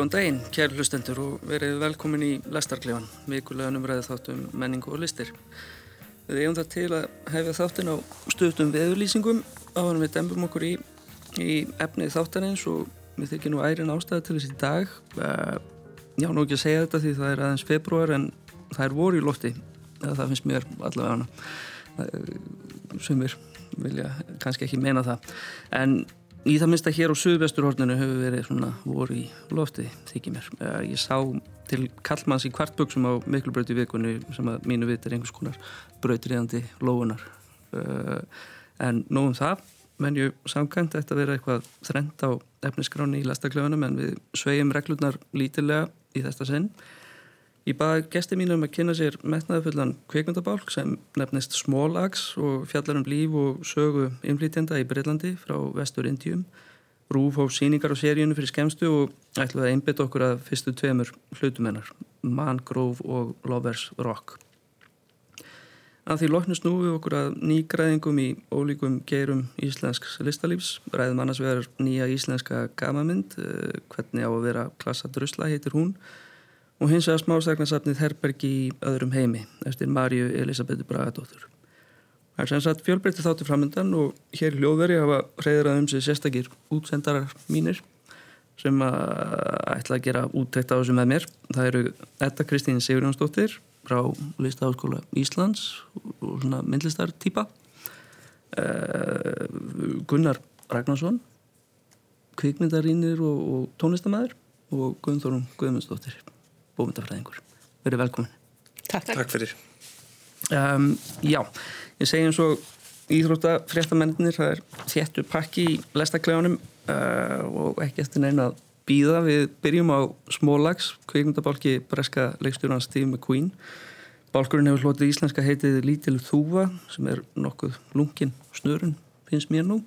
Góðan daginn, kæri hlustendur og verið velkomin í Lestarklefan, vikulega numræði þáttum menningu og listir. Við eigum það til að hefja þáttin á stöðtum veðurlýsingum á hann við dembum okkur í, í efnið þáttanins og við þykjum nú ærin ástæði til þessi dag. Já, nú ekki að segja þetta því það er aðeins februar en það er voru í lofti, það finnst mér allavega hana. Uh, sumir vilja kannski ekki meina það, en Í það minnst að hér á Suðvesturhorninu hefur verið svona voru í lofti, þykir mér. Ég sá til kallmanns í kvartböksum á miklubröyti vikunni sem að mínu vit er einhvers konar brautriðandi lóunar. Eh, en nógum það, menn ég samkvæmt eftir að vera eitthvað þrend á efniskráni í lestaklöfunum en við svegjum reglurnar lítilega í þetta senn. Ég baði gesti mínum að kynna sér metnaðafullan kveikmyndabálk sem nefnist Small Axe og fjallar um líf og sögu innflýtjenda í Breitlandi frá vestur Indium. Rúf á síningar á seríunu fyrir skemstu og ætlaði að einbita okkur að fyrstu tveimur hlutumennar, Mangrove og Lovers Rock. Að því loknu snúi okkur að nýgræðingum í ólíkum gerum íslensks listalífs, ræðum annars vegar nýja íslenska gamamind, eh, hvernig á að vera klassa drusla heitir hún, og hins vegar smásagnasafnið Herbergi í öðrum heimi eftir Marju Elisabethu Bragadóttur. Það er sem sagt fjölbreytti þáttu framöndan og hér hljóðveri hafa reyðrað um sig sérstakir útsendarar mínir sem að ætla að gera úttækt á þessu með mér. Það eru Etta Kristín Sigurjónsdóttir frá Listaháskóla Íslands og svona myndlistar týpa eh, Gunnar Ragnarsson kvikmyndarínir og, og tónlistamæður og Guðnþórum Guðmundsdóttir bómyndafræðingur. Verið velkomin. Takk. Takk fyrir. Um, já, ég segi eins og íþrótta fréttamennir, það er þéttu pakki í lestakleganum uh, og ekki eftir neina að býða. Við byrjum á Smólags, kveikmyndabálki breska leikstjóran Steve McQueen. Bálkurinn hefur hlotið íslenska heitið Lítil Þúva sem er nokkuð lungin snurun, finnst mér nú.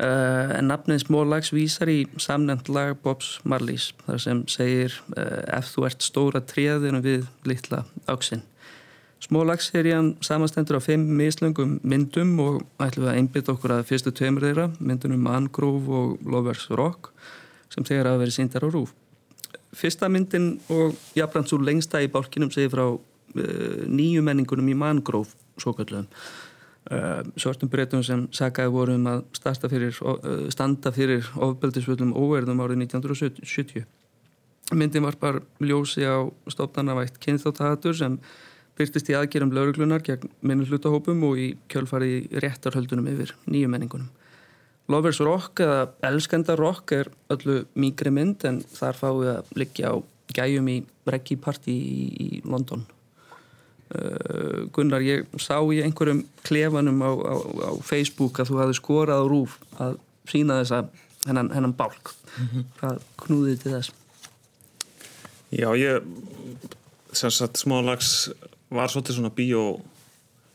Uh, en nafnið Smólags vísar í samnend lag Bobs Marleys þar sem segir uh, ef þú ert stóra tréðinu við litla áksinn. Smólags er í hann samastendur á fimm mislöngum myndum og ætlum við að einbytta okkur að fyrstu tveimur þeirra, myndunum Mangrove og Lovers Rock sem þegar að veri síndar á rúf. Fyrsta myndin og jafnbrand svo lengsta í bálkinum segir frá uh, nýju menningunum í Mangrove svo kalluðum Uh, svartum breytum sem sagaði voru um að fyrir, uh, standa fyrir ofbeldisvöldum óverðum árið 1970 myndin var bara ljósi á stofnarnavægt kynþáttahatur sem byrtist í aðgerum lauruglunar gegn minni hlutahópum og í kjölfari réttarhöldunum yfir nýju menningunum. Lovers Rock eða Elskenda Rock er öllu mýgri mynd en þar fáið að liggja á gæjum í Reggie Party í, í London Gunnar, ég sá í einhverjum klefanum á, á, á Facebook að þú hafði skorað á rúf að sína þessa hennan, hennan bálk mm -hmm. hvað knúðið til þess? Já, ég sem sagt smálags var svolítið svona bíó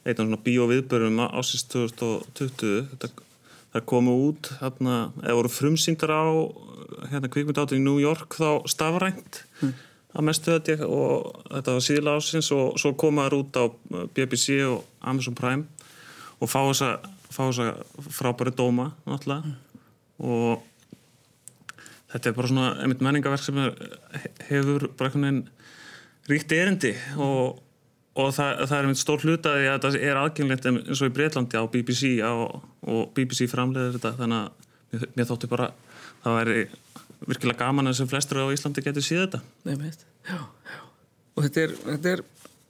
eitt af svona bíóviðbörum ásins 2020 þetta, það komu út hérna, eða voru frumsýndar á hérna kvikmyndátt í New York þá stafrænt mm að mestu þetta og þetta var síðla ásins og svo komaður út á BBC og Amazon Prime og fá fá þessa frábæri dóma náttúrulega mm. og þetta er bara svona einmitt menningaverk sem hefur bara einhvern veginn ríkt erindi og, og það, það er einmitt stór hlutaði að það er aðgengilegt eins og í Breitlandi á BBC á, og BBC framleiðir þetta þannig að mér, þótti bara það væri virkilega gaman að sem flestur á Íslandi getur síða þetta Nei, já, já. og þetta er, þetta er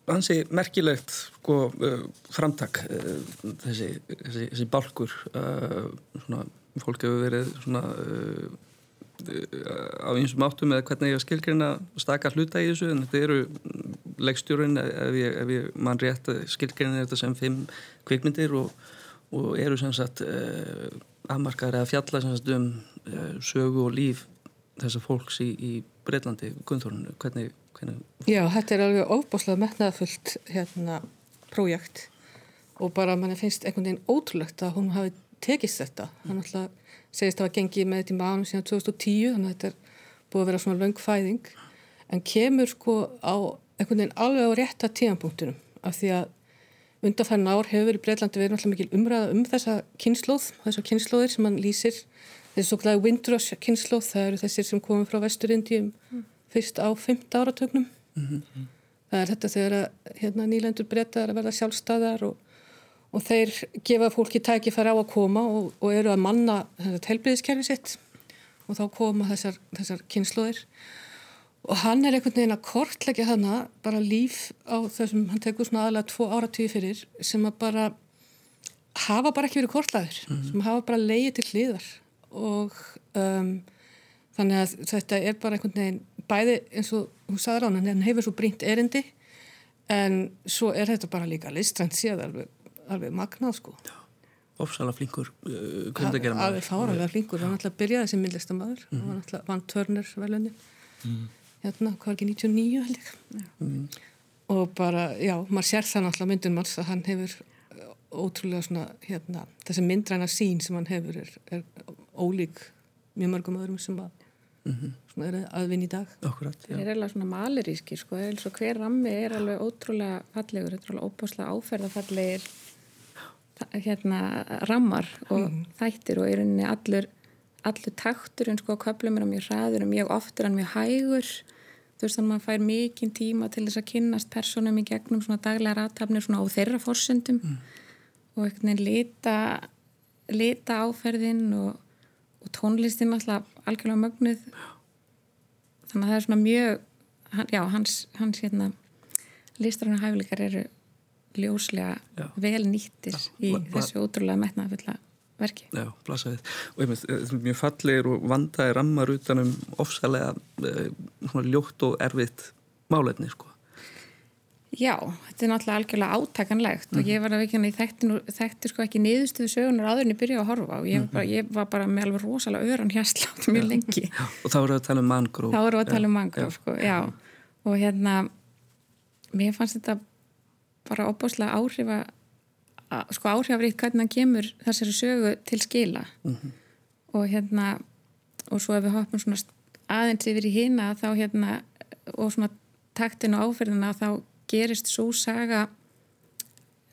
hansi merkilegt sko, uh, framtak uh, þessi, þessi, þessi bálkur uh, svona, fólk hefur verið svona uh, á einsum áttum eða hvernig ég skilgrina stakar hluta í þessu en þetta eru leggstjórin ef ég, ég mann rétt skilgrina þetta sem fimm kvikmyndir og, og eru sem sagt uh, afmarkaður eða fjalla sem sagt um uh, sögu og líf þessar fólks í, í Breitlandi, Gunnþórun, hvernig, hvernig... Já, þetta er alveg ofbáslega metnaðfullt hérna prójekt. Og bara mann finnst einhvern veginn ótrúlegt að hún hafi tekist þetta. Hann alltaf segist að var gengið með þetta í mánum síðan 2010 þannig að þetta er búið að vera svona löngfæðing en kemur sko á einhvern veginn alveg á rétta tíðanpunktunum af því að undarfærin ár hefur verið Breitlandi verið alltaf mikil umræða um þessa kynnslóð, þessa kynnslóðir sem hann lýsir þessi svo glæði Windrush kynslu, það eru þessir sem komum frá Vesturindjum fyrst á 5. áratögnum. Það er þetta þegar að hérna, nýlendur breyta að verða sjálfstæðar og, og þeir gefa fólki tækifæri á að koma og, og eru að manna helbriðiskerfi sitt og þá koma þessar, þessar kynsluðir og hann er einhvern veginn að kortleggja hana bara líf á þessum, hann tekur svona aðlega tvo áratíði fyrir sem að bara hafa bara ekki verið kortlæður, mm -hmm. sem hafa bara leiðið til hliðar og um, þannig að þetta er bara einhvern veginn bæði eins og hún sagði rána, hann hefur svo brínt erindi en svo er þetta bara líka listrænt séð alveg, alveg magnað sko. Ofsalega flinkur uh, kundagerðar. Alveg fáralega flinkur, hann ætlaði að byrja þessi myndlistamæður, mm -hmm. hann ætlaði vann Törnur velunni. Mm -hmm hérna, hvað er ekki 99 held ég mm. og bara, já, maður sér það náttúrulega myndun manns að hann hefur uh, ótrúlega svona, hérna, þessi myndræna sín sem hann hefur er, er ólík mjög mörgum öðrum sem að mm -hmm. svona er aðvinn í dag Akkurat, Það er alveg svona maliríski, sko eins og hver rammi er alveg ótrúlega fallegur, þetta er alveg óbáslega áferðafallegir hérna rammar og mm. þættir og í rauninni allur allur takturinn sko köflum er mjög hraður og mjög oft er hann mjög hægur þú veist þannig að maður fær mikinn tíma til þess að kynnast personum í gegnum svona daglega ratafnir svona á þeirra fórsendum mm. og einhvern veginn lita lita áferðin og, og tónlistin alltaf algjörlega mögnuð þannig að það er svona mjög já, hans, hans hérna listrarinn hæfileikar eru ljóslega já. vel nýttir í þessu ótrúlega metnafulla verki. Já, blasaðið. Og ég með, er mjög fallegir og vandaði rammar utanum ofsalega eh, ljótt og erfitt málefni, sko. Já, þetta er náttúrulega algjörlega átakanlegt mm. og mhm. ég var að veikina í þekkti, þekkti sko ekki niðurstuðu sögunar áður en ég byrjaði að horfa og ég, mm. bara, ég var bara með alveg rosalega öran hérslátt mjög lengi. Já, og þá voru við að tala um mangró. Þá voru við að tala um mangró, sko, já. Og hérna, mér fannst þetta bara opbáslega áhrifa sko áhrifrið hvernig hann kemur þessari sögu til skila mm -hmm. og hérna og svo ef við hoppum svona aðeins yfir í hýna þá hérna og svona taktin og áferðina þá gerist svo saga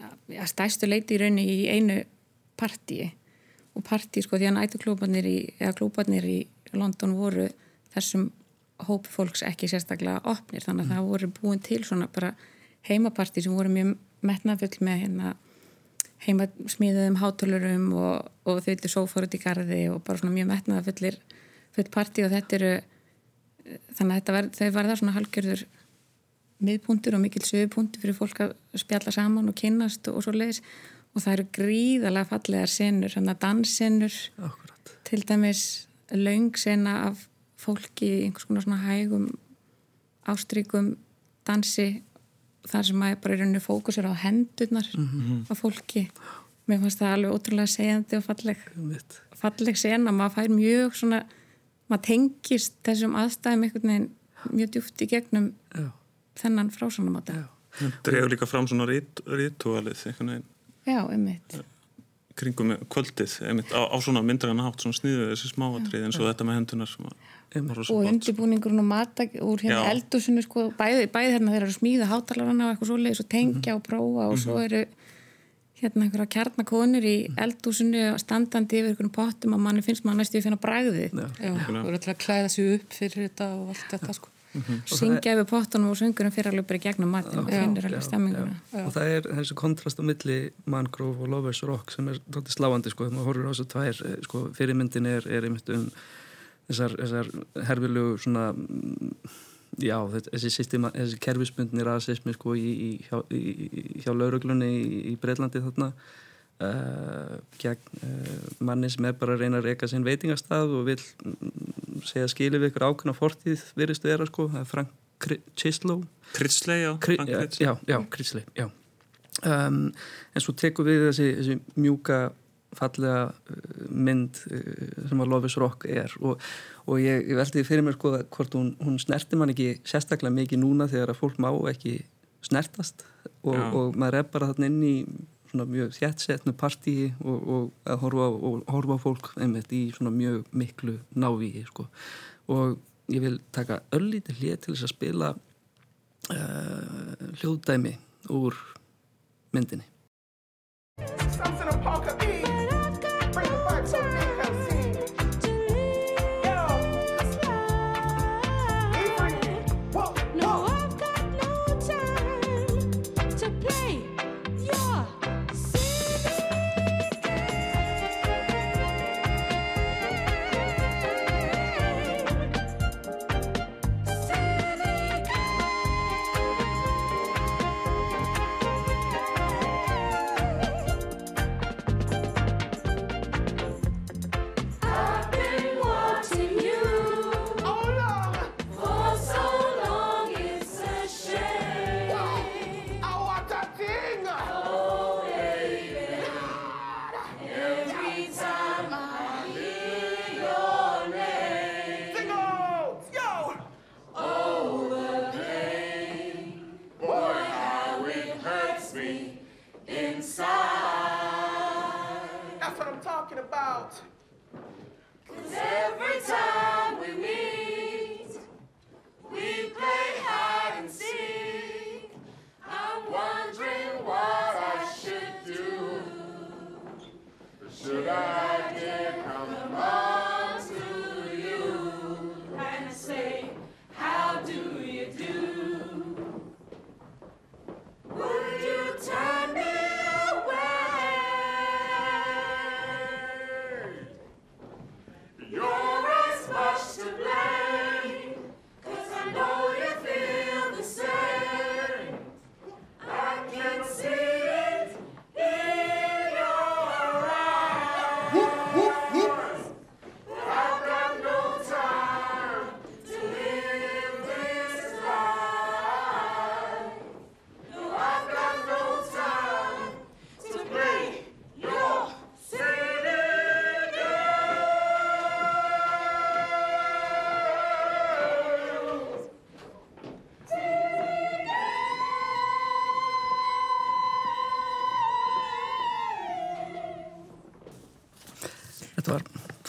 að stæstu leiti í raunni í einu partíi og partí sko því að nætuklúbarnir í eða klúbarnir í London voru þessum hóp fólks ekki sérstaklega opnir. Þannig að mm. það voru búin til svona bara heimapartí sem voru mjög metnafull með hérna heima smíðuðum hátölurum og, og þau vilja sófóra út í gardi og bara svona mjög metnaða fullir full parti og þetta eru þannig að var, þau var það svona halgjörður miðpuntur og mikil sögupuntur fyrir fólk að spjalla saman og kynast og, og svo leiðis og það eru gríðalega fallegar senur, þannig að dansenur til dæmis laungsena af fólki í einhvers konar svona hægum ástrykum dansi þar sem maður bara í rauninu fókusur á hendurnar mm -hmm. á fólki. Mér fannst það alveg ótrúlega segjandi og falleg falleg sena, maður fær mjög svona, maður tengist þessum aðstæðum einhvern veginn mjög djúft í gegnum Já. Þennan þetta Það drefur líka fram svona rítúalið Já, einmitt. Kringum kvöldið einmitt, á, á svona myndræðan hátt, svona sniðuð þessi smáatrið eins og þetta með hendunar sem að og undirbúningurinn og mata úr hérna eldusinu sko, bæði, bæði hérna þeir eru smíða hátalarana og eitthvað svoleiðis og tengja og prófa og svo mhm. eru hérna einhverja kjarnakonur í eldusinu standandi yfir einhvern pottum og manni finnst maður næstu að finna bræði og eru alltaf að klæða sig upp fyrir þetta og allt þetta sko Mm -hmm. syngja yfir pottunum og söngurum fyrir alveg bara gegnum matin og finnir alveg stemminguna. Og það er þessi kontrast á milli Mangrove og Lovers Rock sem er sláandi sko, þegar maður horfur á þessu tvær eh, sko, fyrirmyndin er, er einmitt um þessar, þessar herfilegu svona já, þessi, systema, þessi kerfisbundni rasismi sko í, í, hjá, í, hjá lauruglunni í Breitlandi þarna uh, gegn uh, manni sem er bara að reyna að reyka sinn veitingastað og vil mm, segja skilir við ykkur ákveðna fortíð virðist vera sko, það er Frank Chislow Critchley, já. Kri, Já, já, Critchley, já. Um, en svo tekum við þessi, þessi mjúka fallega mynd sem að Lofis Rock er. Og, og ég, ég veldi fyrir mér sko hvort hún, hún snerti man ekki sérstaklega mikið núna þegar að fólk má ekki snertast. Og, og maður er bara þarna inn í svona mjög þjættsetnu partíi og, og að horfa, horfa fólk einmitt í svona mjög miklu návíi sko. Og ég vil taka öllítið hlið til þess að spila uh, hljóðdæmi úr myndinni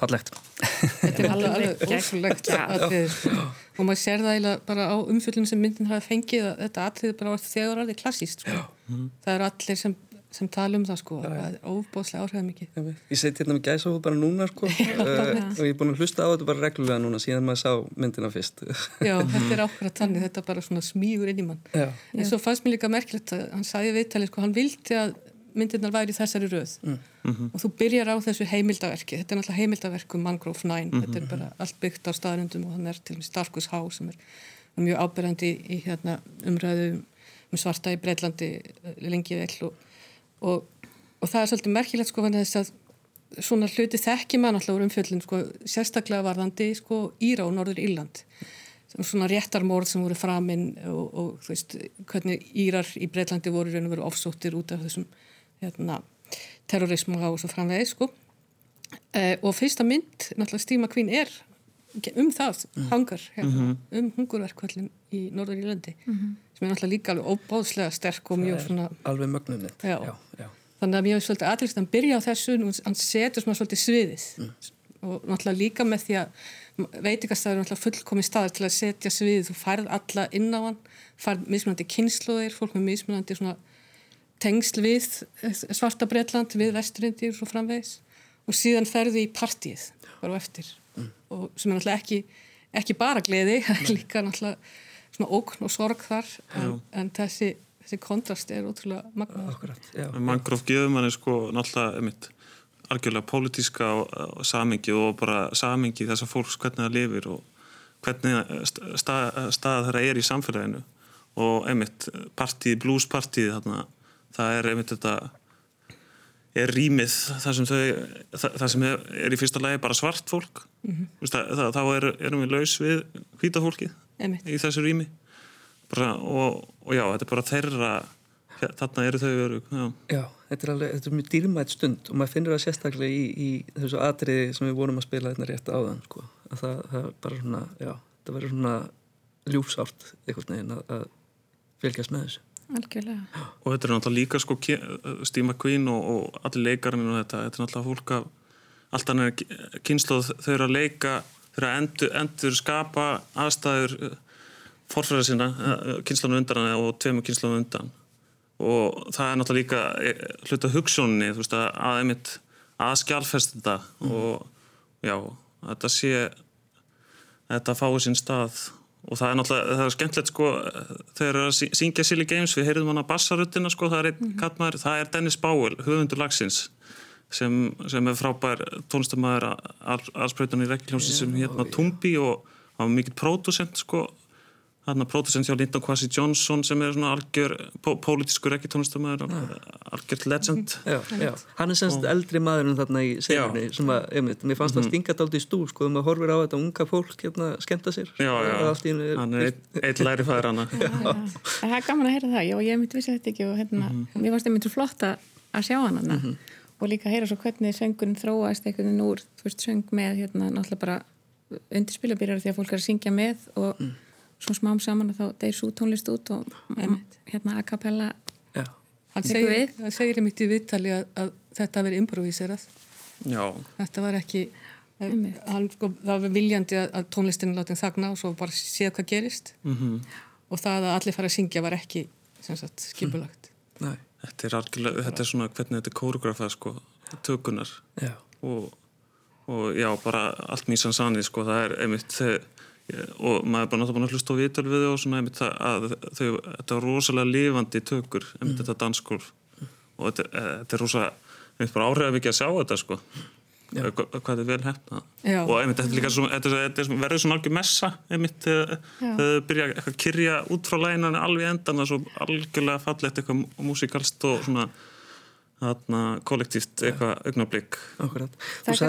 fallegt. Þetta er alveg, Alveg alveg ótrúlegt Já. sko. og maður sér það eiginlega bara á umfjöldunum sem myndin hafa fengið að þetta atrið bara var þegar orðið klassíst sko. það eru allir sem, sem tala um það sko. það er óbóðslega áhrifða mikið Ég seti hérna með gæsa bara núna sko uh, og ég er búin að hlusta á þetta bara reglulega núna síðan maður sá myndina fyrst. Já, þetta er ákveðat þannig, þetta bara svona smígur inn í mann Já. en svo fannst mér líka merkilegt að hann sagði viðtalið sko, hann vildi að myndirnar væri í þessari röð. Og þú byrjar á þessu heimildaverki. Þetta er náttúrulega heimildaverk um Mangrove 9 þetta er bara allt byggt á staðrundum og hann er til og með Starkus Há sem er mjög ábyrjandi í, hérna, umræðu um svarta í Breitlandi eh, lengi vel. Og, og, og það er svolítið merkilegt sko vegna þess að svona hluti þekki mann alltaf úr umfjöllin sko, sérstaklega varðandi sko Íra og Norður Írland. Svona réttarmórð sem voru framinn og, og þú veist, hvernig Írar í Breitlandi voru raun og veru ofsóttir út af þessum hérna, terrorismu og svo framvegið sko. Eh, og fyrsta mynd, náttúrulega Steve McQueen er um það, hangar hérna, um hungurverkvöldin í Norður Írlandi sem er náttúrulega líka alveg óbáðslega sterk og mjög svona Alveg mögnunni. Þannig að mér finnst svolítið aðlýst að hann byrja á þessu nú, hann setur svona svolítið sviðið. Og náttúrulega líka með því að veitingastæður er náttúrulega fullkomi staðar til að setja sviðið, þú færð alla inn á hann færð mismunandi kynnslóðir fólk með mismunandi svona tengsl við svarta Bretland við vesturindi og svo framvegis. Og síðan ferðu í partíið bara á eftir. Og sem er náttúrulega ekki, ekki bara gleði, það er líka náttúrulega svona ókn og sorg þar. En, en þessi, þessi kontrast er ótrúlega já. Mangrove gefur manni sko náttúrulega einmitt algjörlega pólitíska og, og og bara samingi þessar fólks hvernig það lifir og hvernig st- stað, stað þeirra er í samfélaginu. Og einmitt partíð, bluespartíð þarna, það er einmitt þetta er rýmið það sem, þau, það, það sem er, er í fyrsta lagi bara svart fólk mm -hmm. þá er, erum við laus við hvita fólkið Einmitt. í þessu rými bara, og, og já, þetta er bara þeirra þarna eru þau örug já. Já, þetta er alveg, þetta er mjög dýrmætt stund og maður finnur það sérstaklega í, í þessu atriði sem við vorum að spila hérna rétt áðan sko. að það, það er bara svona, já, það verður svona ljúfsárt einhvern veginn að, að fylgjast með þessu. Algjörlega. Og þetta er náttúrulega líka sko Steve McQueen og, og allir leikarinn og þetta, þetta er náttúrulega fólk af allt annað kynsloð þau eru að leika þau eru að endur, endur skapa aðstæður forfæra sína kynsloðum undan hana og tveimur kynsloðum undan. Og það er náttúrulega líka eh, hluta hugssjóninni þú veist að að einmitt að skjálfest þetta og já, þetta sé þetta fái sinn stað og það er náttúrulega, það er skemmtilegt sko þegar að sí- syngja Silly Games við heyrðum hana bassaruttina sko, það er einn mm -hmm. það er Dennis Bowell, höfundur lagsins sem, sem er frábær tónlistamæður allspröytun í rekkiljónsin sem hérna Tumbi og hann var mikill pródusent sko hann pródusent hjá Lyndon Kwasi Johnson sem er svona algjör pó pólitískur rekkitónlistamæður algjör legend. Já, já, hann er semst eldri maðurinn þarna í segjunni sem að, einmitt, mér fannst það stinga dálítið í stú, sko, þegar maður horfir á þetta unga fólk hérna skemmta sér. já, Og er- hann er eitt, læri fæður hana En það er gaman að heyra það, já, ég myndi vissi þetta ekki og hérna, mér varst einmitt svo flott að að sjá hann hana og líka að heyra svo hvernig söngurinn þróast einhvern veginn úr, þú veist, söng með hérna, náttúrulega bara undirspilabýrar því að fólk er að syngja með og svo smám saman að þá deyr svo tónlist út og hérna a cappella Já, hann segir, við? hann segir einmitt í viðtali að, að þetta verið improvíserað. Já, þetta var ekki Einmitt. hann, sko, það var viljandi að, að tónlistin láti hann þagna og svo bara séð hvað gerist. Mhm. Og það að allir fara að syngja var ekki sem sagt, skipulagt. Nei, Þetta er algjörlega, þetta er svona hvernig þetta er kóreografað sko, tökunar já, og, og já, bara allt mísan sannið sko, það er einmitt þegar, og maður er bara náttúrulega búin að hlusta á viðtöl við og svona einmitt það, að þau, þetta er rosalega lifandi tökur, einmitt þetta dansgólf. Og þetta, eh, þetta er rosa einmitt bara áhrifað mikið að sjá þetta sko. Já. Hva- hvað þetta er vel hefna Já. og einmitt þetta, er líka svona, þetta, er- þetta er svona- verður svona algjör messa einmitt þegar þau byrja að kyrja út frá lænan alveg endan er svo algjörlega fallegt eitthvað músikalst og svona þarna kollektíft eitthvað augnablík akkurat. Það Þú er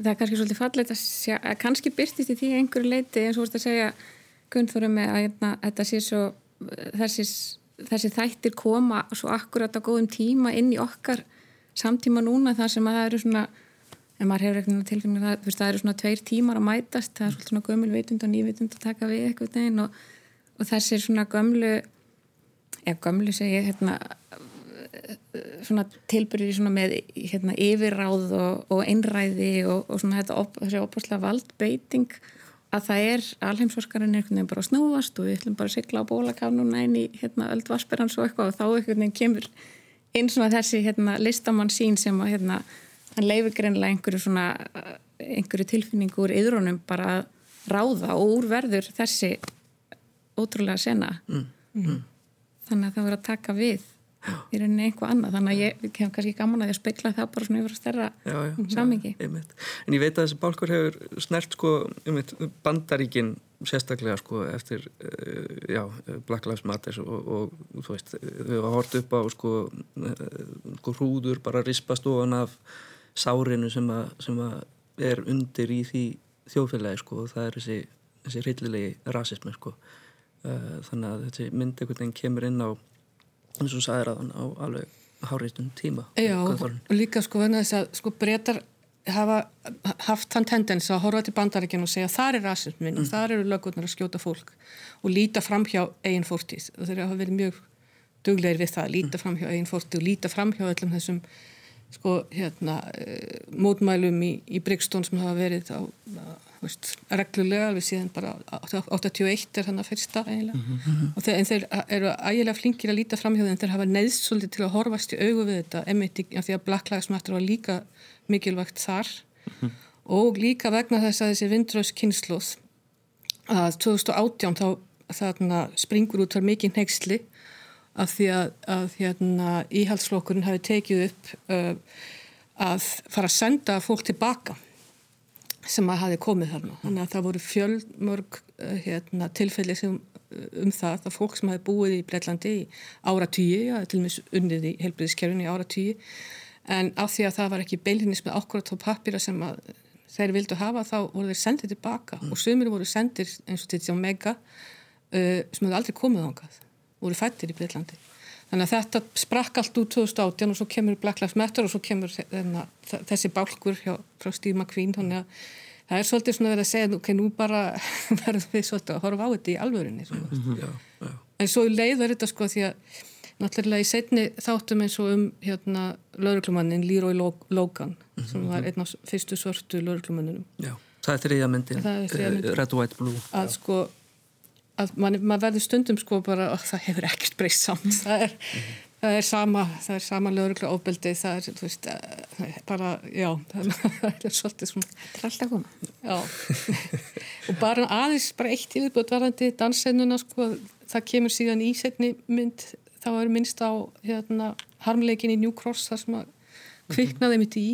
það er kannski svolítið fallegt að sjá, að kannski byrtist í því að einhverju leiti eins og vorst að segja Gunnþóru með að hérna, þetta sé svo þessi, þessi þættir koma svo akkurat á góðum tíma inn í okkar samtíma núna þar sem að það eru svona en maður hefur eitthvað tilfinning að það, þú veist, það eru svona tveir tímar að mætast, það er svolítið svona gömul veitund og nývitund að taka við eitthvað og, og þessi svona gömlu ef gömlu segi ég hérna tilbyrðir svona með hérna, yfirráð og, og einræði og, og svona þetta op, þessi opaslega valdbeiting að það er alheimsforskarinn einhvern veginn bara að snúast og við ætlum bara að sigla á bólakaf núna inn í hérna, öldvasperans og eitthvað og þá einhvern veginn kemur inn svona þessi hérna, listamann sín sem að hérna, hann leifir greinlega einhverju svona einhverju tilfinningu úr yðrunum bara að ráða og úr verður þessi ótrúlega sena. Mm. þannig að það verður að taka við í rauninni einhvað annað. Þannig að ég hef kannski gaman að að speikla það bara svona yfir að stærra já, já, samingi. En ég veit að þessi bálkur hefur snert sko, einmitt, bandaríkin sérstaklega sko eftir uh, já, Black Lives Matter og, og þú veist, þau hafa hort upp á sko, uh, sko hrúður bara rispast ofan af sárinu sem, að, sem að er undir í því þjóðfélagi sko og það er þessi, þessi hryllilegi rasismi sko. Uh, þannig að þessi mynd einhvern veginn kemur inn á eins og sagðir að hann á alveg háreitun tíma Já, og líka sko vegna þess að sko breytar hafa haft þann tendens að horfa til bandaríkjan og segja þar er rasismin og þar eru lögurnar að skjóta fólk. Og líta fram hjá eigin fórtíð og þeir hafa verið mjög duglegir við það, líta fram hjá eigin fórtíð og líta fram hjá öllum þessum sko hérna eh, mótmælum í, í Brygstón sem hafa verið á, á veist, reglulega alveg síðan bara 81 er hann að fyrsta eiginlega. Og þeir, en þeir eru ægilega flinkir að líta fram hjá þeim en þeir hafa neðst svolítið til að horfast í augu við þetta emmitt í því að Black Lives Matter var líka mikilvægt þar. Og líka vegna þess að þessi vindröðs kynnslóð að 2018 þá þarna springur út var mikið neyksli af því að, að hérna, íhaldsflokkurinn hafi tekið upp uh, að fara að senda fólk tilbaka sem að hafi komið þarna. Þannig að það voru fjölmörg uh, hérna, tilfelli sem, uh, um það að fólk sem hafi búið í Breitlandi í áratýji, ja, til og með unnið í helbriðiskerfinu í áratýji, en af því að það var ekki beilinnis með ákvörð á pappira sem að þeir vildu hafa þá voru þeir sendið tilbaka og sumir voru sendir eins og til því á mega uh, sem hefur aldrei komið ángað, voru fættir í Breitlandi. Þannig að þetta sprakk allt út 2018 og svo kemur Black Lives Matter og svo kemur þessi bálkur hjá, frá Steve McQueen þannig að það er svolítið svona verið að segja ok, nú bara verðum við svolítið að horfa á þetta í alvörinni svona. já, já, en svo leiður þetta sko því að náttúrulega í setni þáttum eins og um hérna lauruglumannin Leroy Logan sem var einn af fyrstu svörtu lauruglumanninum já. Það er þriðja myndin, eh, myndin. Red, White, Blue að sko að mann, maður verður stundum sko bara að það hefur ekkert breyst samt. Það er, það er sama það er sama lögreglu ofbeldi það er, þú veist, eh, bara, já það er svolítið svona. Þetta er alltaf koma já. Og bara aðeins, bara eitt yfirbútt varandi danssennuna sko, það kemur síðan í setni mynd þá er minnst á hérna harmleikin í New Cross þar sem að kviknaði mitt í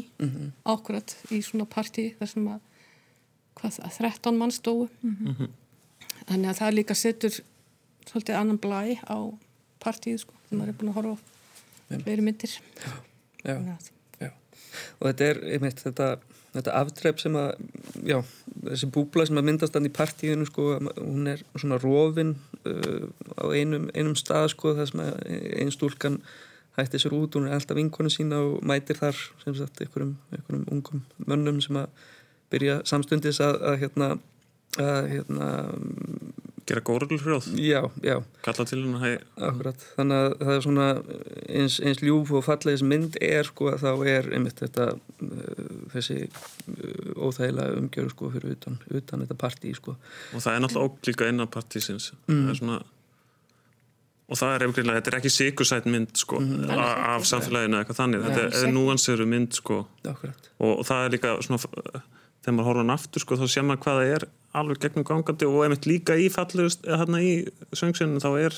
ákvörðat í svona partí þar sem að hvað, það, 13 mann stóu þannig að það líka setur svolítið annan blæ á partíð sko, þegar maður er búin að horfa á fleiri myndir. Já, að- já. og þetta er einmitt þetta, þetta aftrepp sem að já, þessi búbla sem að myndast hann í partíinu sko, hún er svona rofin uh, á einum, einum stað sko, það sem að einn stúlkan hætti sér út, hún er alltaf vinkonu sína og mætir þar sem sagt einhverjum, einhverjum ungum mönnum sem að byrja samstundis að, að hérna að hérna gera já, kalla til akkurat. Þannig að það er svona eins, eins ljúf og fallegis mynd er sko þá er einmitt þetta uh, þessi uh, óþægilega umgjörð sko fyrir utan, utan þetta partí sko. og það er náttúrulega óg líka innan partísins. Það er svona og það er eftir, þetta er ekki sikursætt mynd sko, a- af samfélaginu eða eitthvað þannig, þetta er, er núanseru mynd sko, og, og það er líka svona, þegar maður horfa hann aftur sko, þá sé maður hvað það er alveg gegnum gangandi og einmitt líka í fallegust hérna í söngsinu þá er,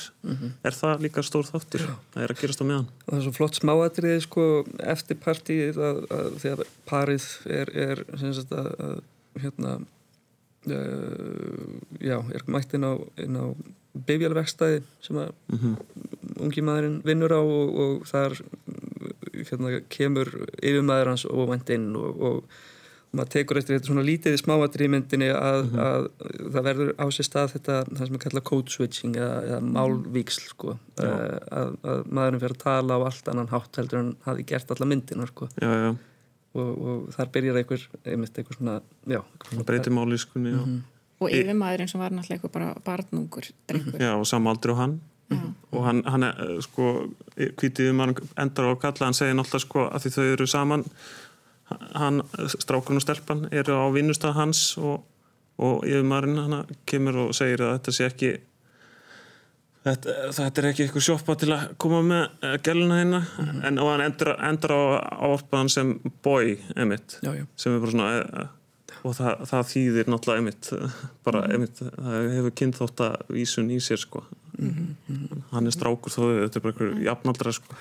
er það líka stór þáttur. Það er að gerast á meðan. Og það er svo flott smáatriði sko eftir partíið að, að þegar parið er, er sagt að, að hérna uh, já, er mætt inn á, á bifjálverkstæði sem að ungi maðurinn vinnur á og, og þar hérna, kemur yfirmaður hans óvænt inn og, og maður tekur eftir þetta svona lítið í myndinni að, að það verður á sér stað þetta það sem er kallað code switching eða, eða málvíksl sko. Uh, að, að maðurinn fyrir að tala á allt annan hátt heldur en hafi gert alla myndina sko. Já, já, og, og þar byrjar einhver einmitt einhver svona, svona breytir máliskunni og, og yfirmaðurinn sem var náttúrulega eitthvað bara barnungur drengur. Já, og samaldri og hann. Og hann, hann er eh, sko hvítið um hann endar á að kalla hann segir náttúrulega sko að því þau eru saman hann, strákurinn og stelpan eru á vinnustað hans og, og yfirmaðurinn hann kemur og segir að þetta sé ekki þetta, þetta er ekki eitthvað sjoppa til að koma með uh, gæluna hérna. En og hann endar, endar á ávarpaðan sem boy, emitt Já, já. sem er bara svona uh, og það, það þýðir náttúrulega einmitt bara einmitt, það hefur kynþótt að vísun í sér sko. Hann er strákur þó þetta er bara einhver jafnaldra sko.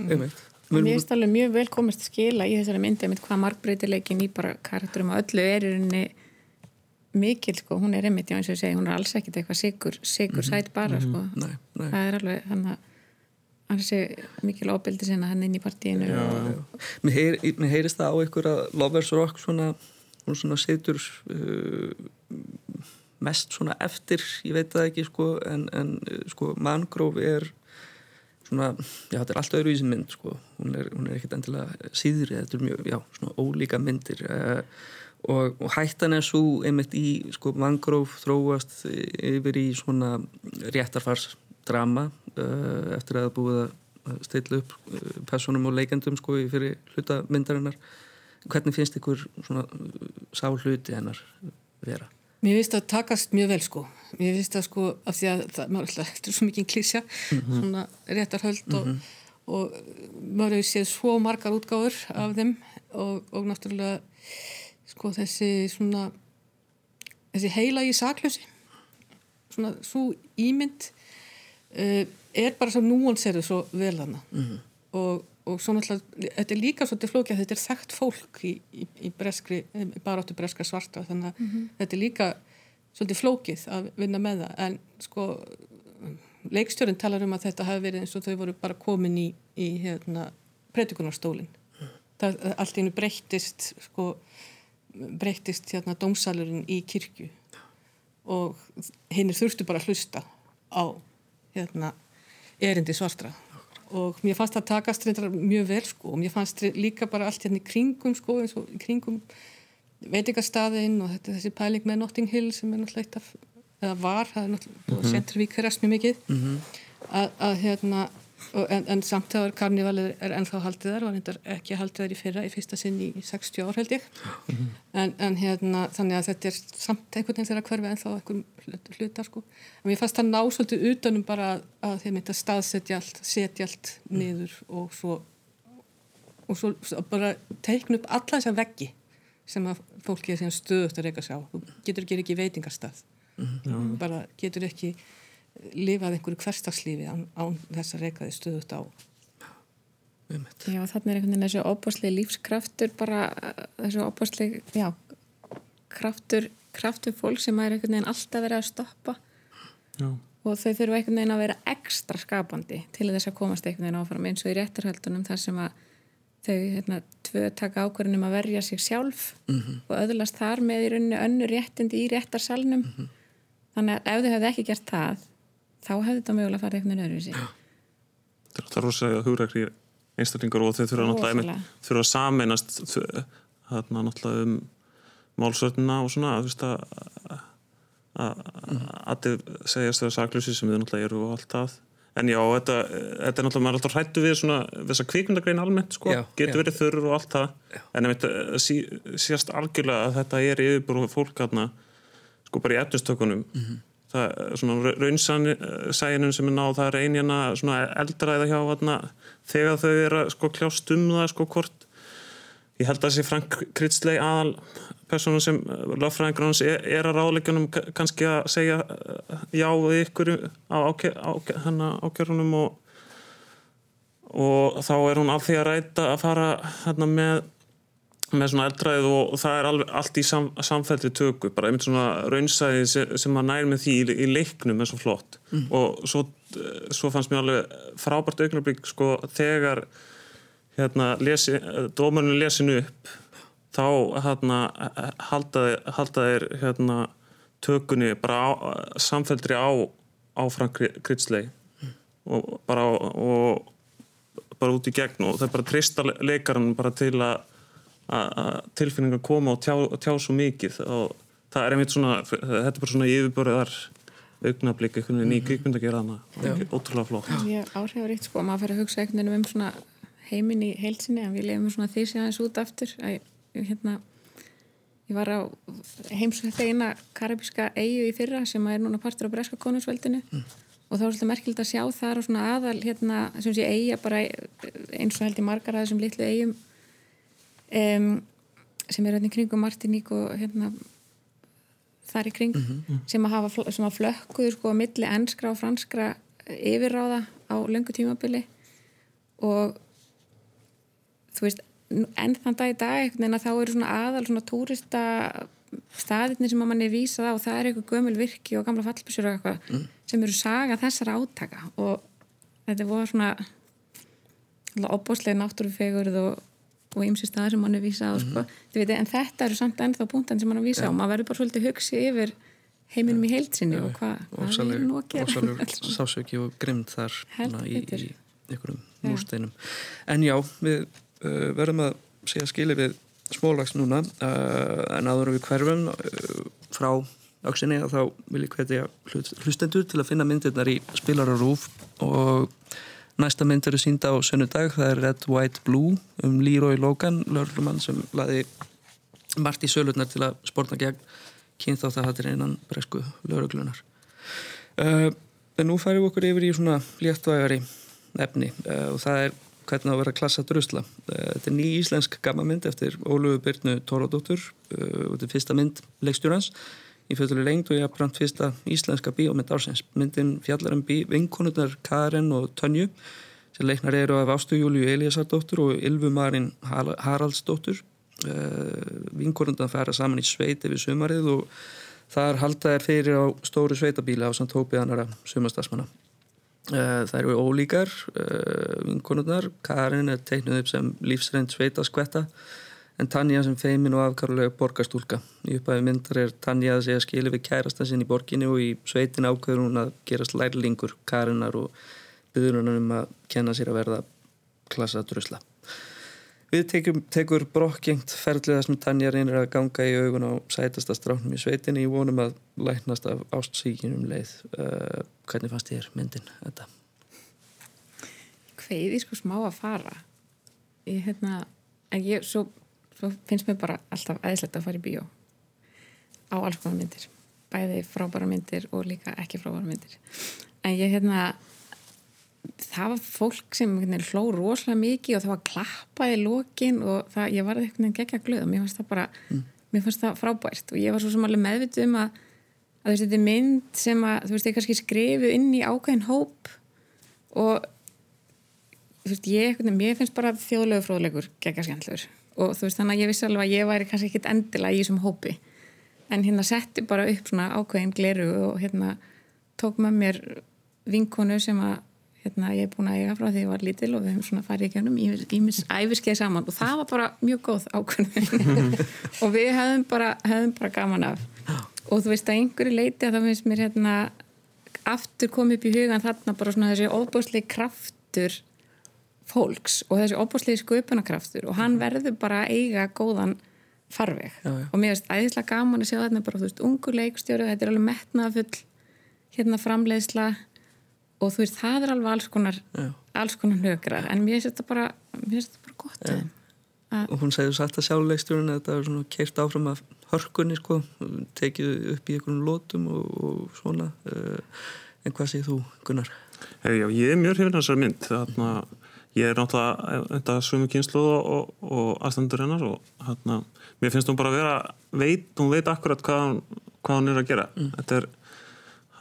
Einmitt Mér finnst alveg mjög vel komist að skila í þessari myndi einmitt hvað margbreytileikin í bara karakterum og öllu er í rauninni mikil sko, hún er einmitt, já eins og ég segi, hún er alls ekkit eitthvað sigur, sigur sæt bara sko. Nei, nei. það er alveg þannig að hann sé mikil ábyldi sinna hann inn í partíinu og, Mér, heyr, mér heyrist það á ykkur að Lovers Rock svona, hún svona situr uh, mest svona eftir, ég veit það ekki sko, en, en uh, sko Mangrove er svona, já þetta er allt öðru í þessi mynd sko, hún er, hún er ekkert endilega síðri, þetta er mjög, já, svona ólíka myndir. Uh, og, og hættan er svo einmitt í sko Mangrove þróast yfir í svona réttarfarsdrama uh, eftir að það búið að stilla upp uh, personum og leikendum sko fyrir hluta myndarinnar. Hvernig finnst ykkur svona sá hluti hennar vera? Mér finnst það takast mjög vel sko. Mér finnst það sko af því að það, maður alltaf, er svo mikið klísja, svona réttarhöld og, og maður hefur séð svo margar útgáfur af þeim og, og náttúrulega sko þessi svona þessi heila í saklösi svona svo ímynd uh, er bara svo núanseru svo vel hana og, og svo náttúrulega þetta er líka svolítið flókið að þetta er þekkt fólk í, í, í breskri, baráttu breskra svarta. Þannig að þetta er líka svolítið flókið að vinna með það. En sko leikstjórin talar um að þetta hafi verið eins og þau voru bara komin í, í hérna, predikunarstólin það allt í hennu breyttist sko breyttist hérna dómsalurinn í kirkju. Og hinn þurftu bara að hlusta á hérna erindi svartra og mér fannst það takast reyndar mjög vel sko. Og mér fannst líka bara allt hérna í kringum sko eins og í kringum veitingastaðinn og þetta, þessi pæling með Notting Hill sem er náttúrulega eitt af eða var, það er náttúrulega mm -hmm. Centervík rest mjög mikið. Að, að hérna og, en, en samt þegar karnivalið er ennþá haldið þar var reyndar ekki haldið þar í fyrra í fyrsta sinn í 60 ár held ég. En, en hérna þannig að þetta er samt einhvern veginn þegar hverfi ennþá einhverjum hlut- hlutar sko. En mér fannst það ná svolítið utanum bara að, að þeim þetta staðsetja allt, setja allt niður og svo og svo, svo bara teikna upp alla þessa veggi sem að fólki er stöðut að reyka sig á. Þú getur ekki veitingarstað Þú bara getur ekki lifað einhverju hverstagslífi án, án þess að reyka þið stöðut á Einmitt. já þannig er einhvern veginn þessi óbúslega lífskraftur bara þessi óbúslega, já kraftur, kraftur fólk sem er einhvern veginn alltaf verið að stoppa Já. og þau þurfa einhvern veginn að vera ekstra skapandi til þess að komast einhvern veginn áfram eins og í réttarhöldunum þar sem að þau hérna, tvö taka ákvörðunum að verja sig sjálf -hmm. og öðlast þar með í rauninni önnu réttindi í réttarsalnum þannig að ef þau hefði ekki gert það þá hefði þetta mögulega farið einhvern veginn öðruvísi. Þetta er rosalega hugrækri einstaklingar og þau þurfa náttúrulega þurfa að sameinast þarna náttúrulega um málsvöldina og svona að allir segjast þeirra saklusi sem við náttúrulega eru og allt það en já, þetta, þetta er náttúrulega maður er alltaf hrættu við svona þessa kvikmyndagrein almennt sko, Já, getur já. verið þurr og allt það. En einmitt, eh, sí, sést algjörlega að þetta er yfirbúru fólk hérna sko bara í efnistökunum Mhm. það er svona raunsæginum sem er náð það er einjana eldræða hjá hérna, þegar þau eru að sko kljást um það sko hvort ég held að þessi Frank Kritzley aðal persónum sem löffræðingur hans er, er að ráðleikjunum ka- kannski að segja eh, já við ykkur á ákjörunum og og þá er hún af því að ræta að fara hérna með með svona eldræð og, það er alveg allt í sam, samfellri tökur, bara einmitt svona raunsæði sem, sem að nær með því í, í leiknum er svo flott. Og svo, eh, svo fannst mér alveg frábært augnablik sko þegar hérna lesi, dómarinn lesin upp þá hérna haldaði, haldaði hérna tökunni bara á, samfelldri á, á Frank Kritzley og bara og bara út í gegn og það er bara trista leikarann bara til að að tilfinningar koma og tjá, tjá svo mikið og það er einmitt svona þetta er bara svona yfirbörðar augnablík einhvern veginn í kvikmynd að gera hana ótrúlega flott. Ég áhrifaríkt sko, maður fyrir að hugsa einhvern veginn um svona heiminn í heilsinni en við lefum svona því séðans út aftur. Að hérna, ég var á heimsvætti eina karabíska eigu í fyrra sem er núna partur á Breska konungsveldinu. Og þá er svolítið merkild að sjá þar og svona aðal hérna sem sé eiga bara eins og held í margar að þessum litlu eigum um, sem er hérna í kringum Martiník og hérna þar í kring sem að hafa sem að flökkuður sko á milli ennskra og franskra yfirráða á löngu tímabili. Og þú veist enn þann dag í dag að þá eru svona aðal svona túrista staðirni sem að manni er vísað á og það er eitthvað gömul virki og gamla fallbísur og eitthvað sem eru saga þessara átaka. Og þetta voru svona opbóslega náttúrufegurð og, og ymsi staðar sem manni er vísað á sko. Þið veit, en þetta eru samt ennþá punktan sem manni er vísað á. Maður verður bara svolítið hugsi yfir heiminum í heilsinni og hvað hva erum nú að gera Ósalur sásöki og grimd þar svona, í, í einhverjum múrsteinum. En já, við uh, verðum að segja skili við smólags núna. Uh, en áður en við hverfum uh, frá auksinni að þá vil ég hvetja hlustendur til að finna myndirnar í spilararúf og næsta mynd eru sínda á sönnudag það er Red, White, Blue um Leroy Logan, lörlumann sem laði margt í sölurnar til að sportna gegn kynþátt að hattir innan bresku lauruglunar. Uh, en nú færum við okkur yfir í svona léttvægari efni uh, og það er hvernig það að vera klassa drusla. Uh, þetta er ný íslensk gammamynd eftir Ólöfu Byrnu Tóradóttur og þetta er fyrsta mynd leikstjórans í fjöldurlega lengd og ég haf brant fyrsta íslenska bíómynd ársins. Myndin fjallar um vinkonurnar Karen og Tönju sem leiknar eru af Ástu Júliu Eliasardóttur og Ylvu Marin Haraldsdóttur. Uh, vinkorundan fara saman í sveit yfir sumarið og þar halda er fyrir á stóru sveitabíla á samt hópið annara sumastasmanna uh, það eru ólíkar uh, vinkorunnar Karin er teiknuð upp sem lífsreind sveitaskvetta en Tanja sem feimin og afkarulega borgarstúlka í upphæfi myndar er Tanja að segja skili við kærastan sinn í borginni og í sveitin ákveður hún að gerast lærlingur Karinar og byður hún um að kenna sér að verða klassa drusla Við tekum, tekur brokkjengt ferðlega sem Tanja reynir að ganga í augun á sætasta stráknum í sveitinni í vonum að læknast af ástsíkinum leið. Uh, hvernig fannst þér myndin þetta? Hveið sko smá að fara ég hérna en ég, svo, svo finnst mér bara alltaf aðeinslegt að fara í bíó. Á alls konar myndir. Bæði frábæra myndir og líka ekki frábæra myndir. En ég hérna það var fólk sem veginn hló rosalega mikið og það var klappað í lokin og það, ég var eitthvað veginn gegja glöð og mér fannst það bara, mér fannst það frábært. Og ég var svo sem alveg meðvitið um að að veist, þetta er mynd sem að þú veist, ég kannski skrifu inn í ákveðin hóp og þú veist, ég, mér finnst bara þjóðlegu fróðlegur gegga skemmtlur og þú veist, þannig að ég vissi alveg að ég væri kannski ekkit endilega í þessum hópi. En hérna setti bara upp svona ákveðin gleru og hérna tók með mér vinkonu sem að hérna ég er búin að eiga frá því ég var lítil og við hefum svona farið í gennum ímis æfiskeið saman. Og það var bara mjög góð ákveðin og við hefðum bara, hefðum bara gaman af. Og þú veist að einhverju leiti að það finnst mér hérna aftur komið upp í hugan þarna bara svona þessi óbúslega kraftur fólks og þessi óbúslega sköpunarkraftur og hann verður bara að eiga góðan farveg. Já, já. og mér finnst æðislega gaman að sjá þarna bara, þú veist, ungu leikstjóri þetta er alveg metnaðafull hérna framleiðsla og þú veist, það er alveg alls konar Já. alls konar nökrar, en mér finnst þetta bara mér finnst þetta bara gott og hún segði satt að sjálfleikstjórun að þetta var svona keirt áfram af hörkunni sko, tekið upp í einhvern lótum og, og svona. Uh, en hvað segir þú Gunnar? Hey, já, ég er mjög hrifin af þessari mynd. Þarna, ég er náttúrulega þetta sömu kynslu og, og, og aðstandur hennar og þarna, mér finnst hún bara að vera veit, hún veit akkurat hvað, hún- hvað hún er að gera. Þetta er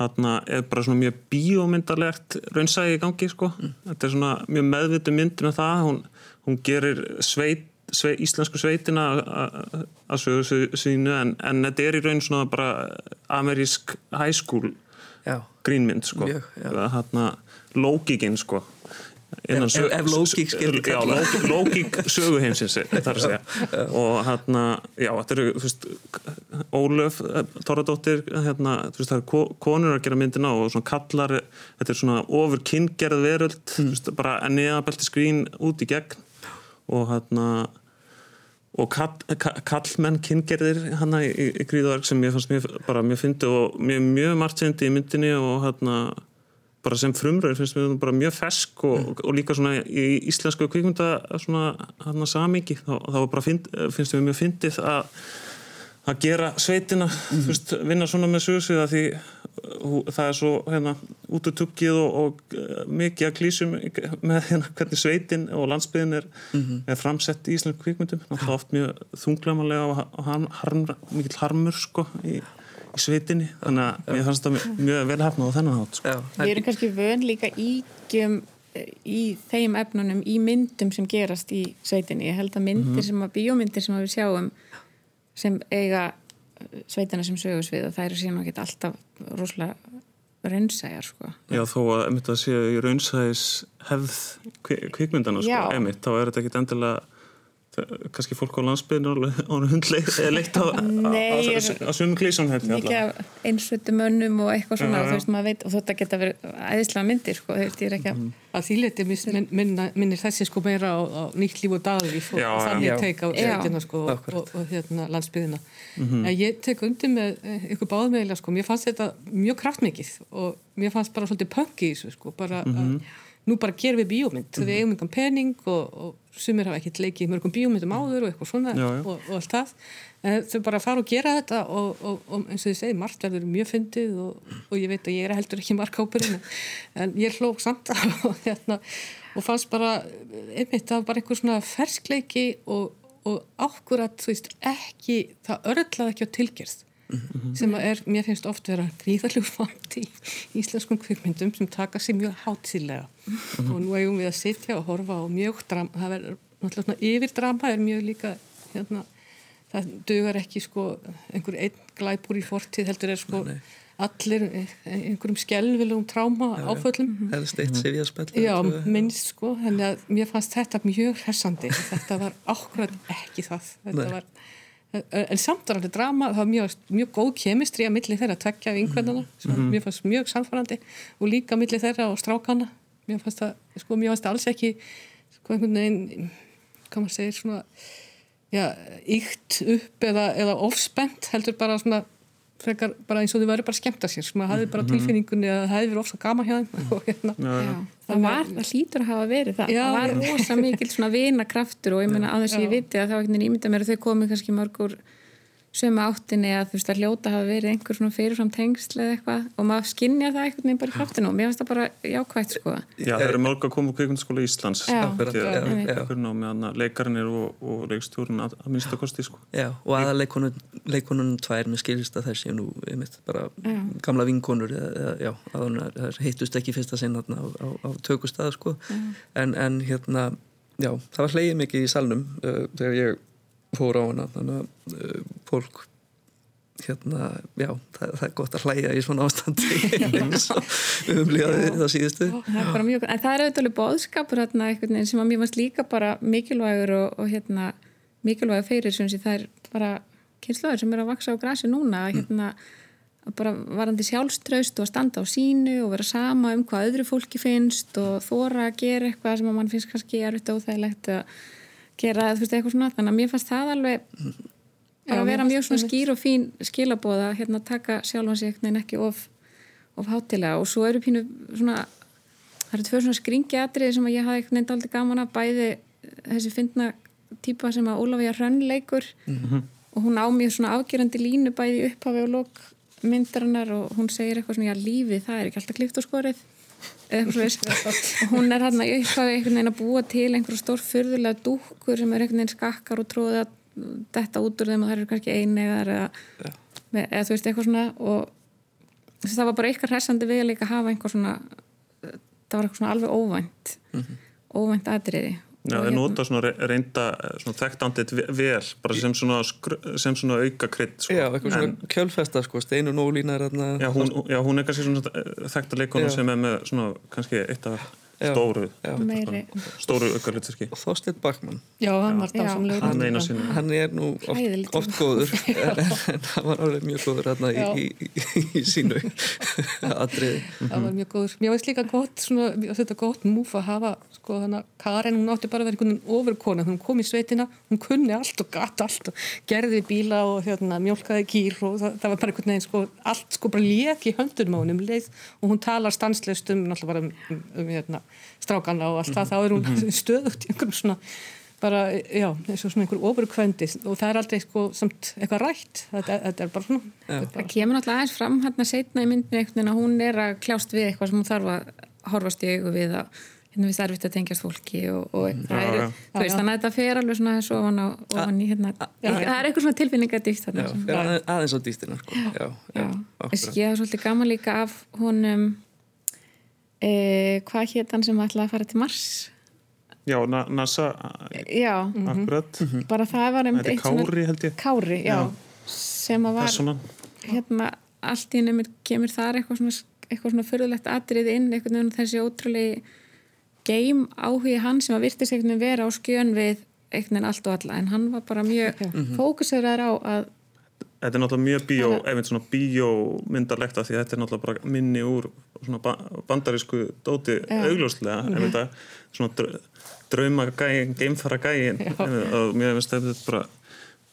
þarna, er bara svona mjög bíómyndarlegt raunsægi í gangi sko. þetta er svona mjög meðvitu mynd með það. Hún, hún gerir sveit, sveit, íslensku sveitina að- sögu sí- sínu en, en þetta er í raun svona bara amerísk high school Já, grínmynd sko. Mjög, já. þarna lógikinn sko Ef- ef- skyldi já, kalla. lógík söguheimsins þar að segja. Og hérna, já, þetta eru þú veist, Ólöf Tóradóttir, hérna, þú veist, það eru ko- konur að gera myndina og svona kallar þetta er svona ofur kynngerð veröld þú veist, bara neðabelti skrín út í gegn. Og hérna og kall, ka- kallmenn kyngerðir hana í, í, í gríðverk sem ég fannst mjög, bara mjög fyndi og mjög, mjög margt fyndi í myndinni og hérna bara sem frumröður finnst mér bara mjög fesk og, og líka svona í íslensku kvikmynda svona hérna samingi þá, þá bara fynd, finnst mér mjög fyndið að að gera sveitina þú veist, vinna svona með sögursviða því það er svo hérna, út úr tuggið og, og uh, mikið að klísum með hérna, hvernig sveitin og landsbyðin er, er framsett í íslensku kvikmyndum. Það er oft mjög þunglamanlega og, mikill harmur sko, í, í sveitinni þannig að mér fannst það mjög, mjög vel hefnað á þennan hátt sko. Við erum kannski vön líka ígjum í þeim efnunum í myndum sem gerast í sveitinni. Ég held að myndir sem að bíómyndir sem að við sjáum sem eiga sveitina sem sögursvið og það eru síðan ekki alltaf rosalega reynsæjar sko. Já, þó að einmitt að sé í raunsæðis hefð kvi- kvikmyndana sko, Já. einmitt, þá er þetta ekki endilega kannski fólk á landsbyðinu og hundleik leitt á, á, svömu klísum mikið af einsvötu mönnum og eitthvað svona Já, og já. þú veist maður veit og þetta geta verið æðislega myndir sko, þú veist ég er ekki að að því leti min, minna, minnir þessi sko meira á, á nýtt líf og daglíf og, og þannig Já. teik á sveitina sko og, og, og hérna landsbyðina Mhm. en ég tek undir með eh, ykkur báðum eða sko, mér fannst þetta mjög kraftmikið og mér fannst bara svolítið punk í þessu sko, bara Mhm. að nú bara gerum við bíómynd. Við eigum einhvern pening og, og sumir hafa ekkert leikið mörgum bíómyndum áður og eitthvað svona Já, já. Og, og allt það. En þau bara fara og gera þetta og, og, og eins og þið segir, margt verður mjög fyndið og, og ég veit að ég er heldur ekki markápurinn en ég hlók samt og, hérna, og fannst bara einmitt, var bara einhver svona ferskleiki og, og ákvörat þú veist, ekki, það örlaði ekki á tilgerð sem að er, mér finnst oft vera gríðarlegur vant í íslenskum kvikmyndum sem taka sér mjög hátíðlega. Og nú eigum við að sitja og horfa á mjög drama, það verður náttúrulega svona yfir drama er mjög líka hérna, það dugar ekki sko einhver einn glæpur í fortíð heldur er sko allir eh, einhverjum skelvilegum tráma áföllum. Helst eitt sifja spell Já, minnst sko, þannig að mér fannst þetta mjög hressandi, þetta var ákveðan ekki það, þetta Nei. var en samt var alveg drama, það var mjög, mjög góð kemistri að milli þeirra tvekja vinkvennana sem Mhm. mér fannst mjög samfærandi og líka milli þeirra og strákana mér fannst það, sko, mér fannst það alls ekki sko einhvern veginn hvað maður segir svona já, ykt upp eða, eða ofspennt heldur bara svona frekar bara eins og þau væri bara að skemmta sér sem að hafði bara tilfinningunni að það hefði verið ofsa gama hjá þeim og hérna. Já, það var, það hlýtur að hafa verið það. Já, það var rosa mikil svona vinakraftur og ég meina að þess að ég viti að það var einhvern veginn ímynda mér að þau komi kannski mörgur sömu áttinni að þú veist að hljóta hafa verið einhver svona fyrirfram tengsl eða eitthvað og maður skinnja það einhvern veginn bara í kraftinu og mér finnst það bara jákvægt sko Já, það eru mörg að koma úr kvikmyndaskóla Íslands Já. Akkurat, Því að- já, einmitt. já. einhver námi að leikarinn er og, og leikstjórun að, að minnsta kosti sko. Já, og aða leikonun tvær með skilist að þær séu nú einmitt, bara gamla vinkonur eða, já, að hittust ekki í fyrsta sinn þarna á, á, á tökustað sko. en, en hérna já, það var hlegið mikið í salnum uh, þegar ég fór á hana þannig að uh, fólk hérna, já, það, það er gott að hlæja í svona ástandi. Eins og umlíðaði það síðustu. Það er bara mjög, en það er auðvitað bóðskapur hérna, sem að mér varst líka bara mikilvægur og, og hérna mikilvægur fyrir sem það er bara kynslaður sem er að vaksa á grasi núna að hérna að bara varandi sjálfströst og að standa á sínu og vera sama um hvað öðru fólki finnst og þóra að gera eitthvað sem að mann finnst kannski erfitt og óþægilegt að gera þú veist eitthvað svona. Þannig að mér fannst það alveg Já, vera mér mjög svona skýr og fín skilabóða hérna taka sjálfan sig einhvern veginn ekki of, of hátilega. Og svo eru pínu svona það eru tvö svona skringi atriði sem að ég hafði einhvern veginn aldrei gaman að bæði þessi fyndna típa sem að Ólafía Hrönn leikur. Og hún á mjög svona afgerandi línu bæði upphafi og lók myndarinnar og hún segir eitthvað svona, já lífið það er ekki alltaf klift og skorið hún er hann í upphafi einhvern veginn að búa til einhverju stór fyrðulega dúkkur sem er einhvern veginn skakkar og tróða þetta út úr þeim og það eru kannski einegar eða, með, eða þú veist eitthvað svona. Og það var bara eitthvað hressandi við að líka hafa einhver svona það var eitthvað svona alveg óvænt óvænt atriði Já, þeir hérna- nota svona re- reynda eh, svona þekktandit vel, bara sem svona, sem svona auka krydd sko. Já, eitthvað svona kjölfesta sko, er þarna Já, hún, já, hún er kannski svona þekkta leikonu Já. sem er með svona kannski eitt af. Stóru meiri. stóru auka hlutverki og Þorsteinn Bakmann Já, hann Já. hann hann er nú oft, oft góður. En, hann var alveg mjög góður hérna í, í, í, í sínu atriði. Það var mjög góður. Mér veist líka gott, svona, gott múf að hafa, sko, þannig að Karen, hún átti bara að vera einhvern veginn ofurkona, hún kom í sveitina, hún kunni allt og gatt allt og gerði bíla og hérna, mjólkaði kýr og það, það var bara einhvern veginn, sko, allt sko bara lék í höndunum á hún um leið og hún talar stanslust um, náttúrulega bara um, um, um hérna, strákana og allt það, þá er hún stöðugt í einhverjum svona bara, já, eins og svona einhver ofurkvendi og það er aldrei sko samt eitthvað rætt, þetta, þetta er bara svona. Þetta er Það bara, kemur náttúrulega aðeins fram hérna setna í myndinu einhvern veginn að hún er að kljást við eitthvað sem hún þarf að horfast í augu við að hérna við erfitt að tengjast fólki og, og það er, já. þú veist, þannig að þetta fer alveg svona svo ofan á, ofan í hérna. það er eitthvað svona já, sem- fyrir aðeins, á dýstina sko. já, já, Já, ég hef svolítið gaman líka af honum e, hvað hétt hann sem ætlaði að fara til Mars? Já, Na NASA, já, akkurat. Bara það var einmitt eitt Kári held ég. Kári, já, Já. sem að var persónan. hérna allt í henni kemur þar eitthvað svona, eitthvað svona förðulegt atrið inn, eitthvað nefnum þessi ótrúlegi game áhugi hann sem að virtist einhvern veginn vera á skjön við einhvern veginn allt og alla, en hann var bara mjög Mhm. fókuseraður á að Þetta er náttúrulega mjög bíó, einmitt svona bíómyndarlegt af því að þetta er náttúrulega bara minni úr svona ba bandarísku dóti augljóslega, einmitt að svona dr drauma gæin, geimfara gæin einmitt, og mér finnst þetta bara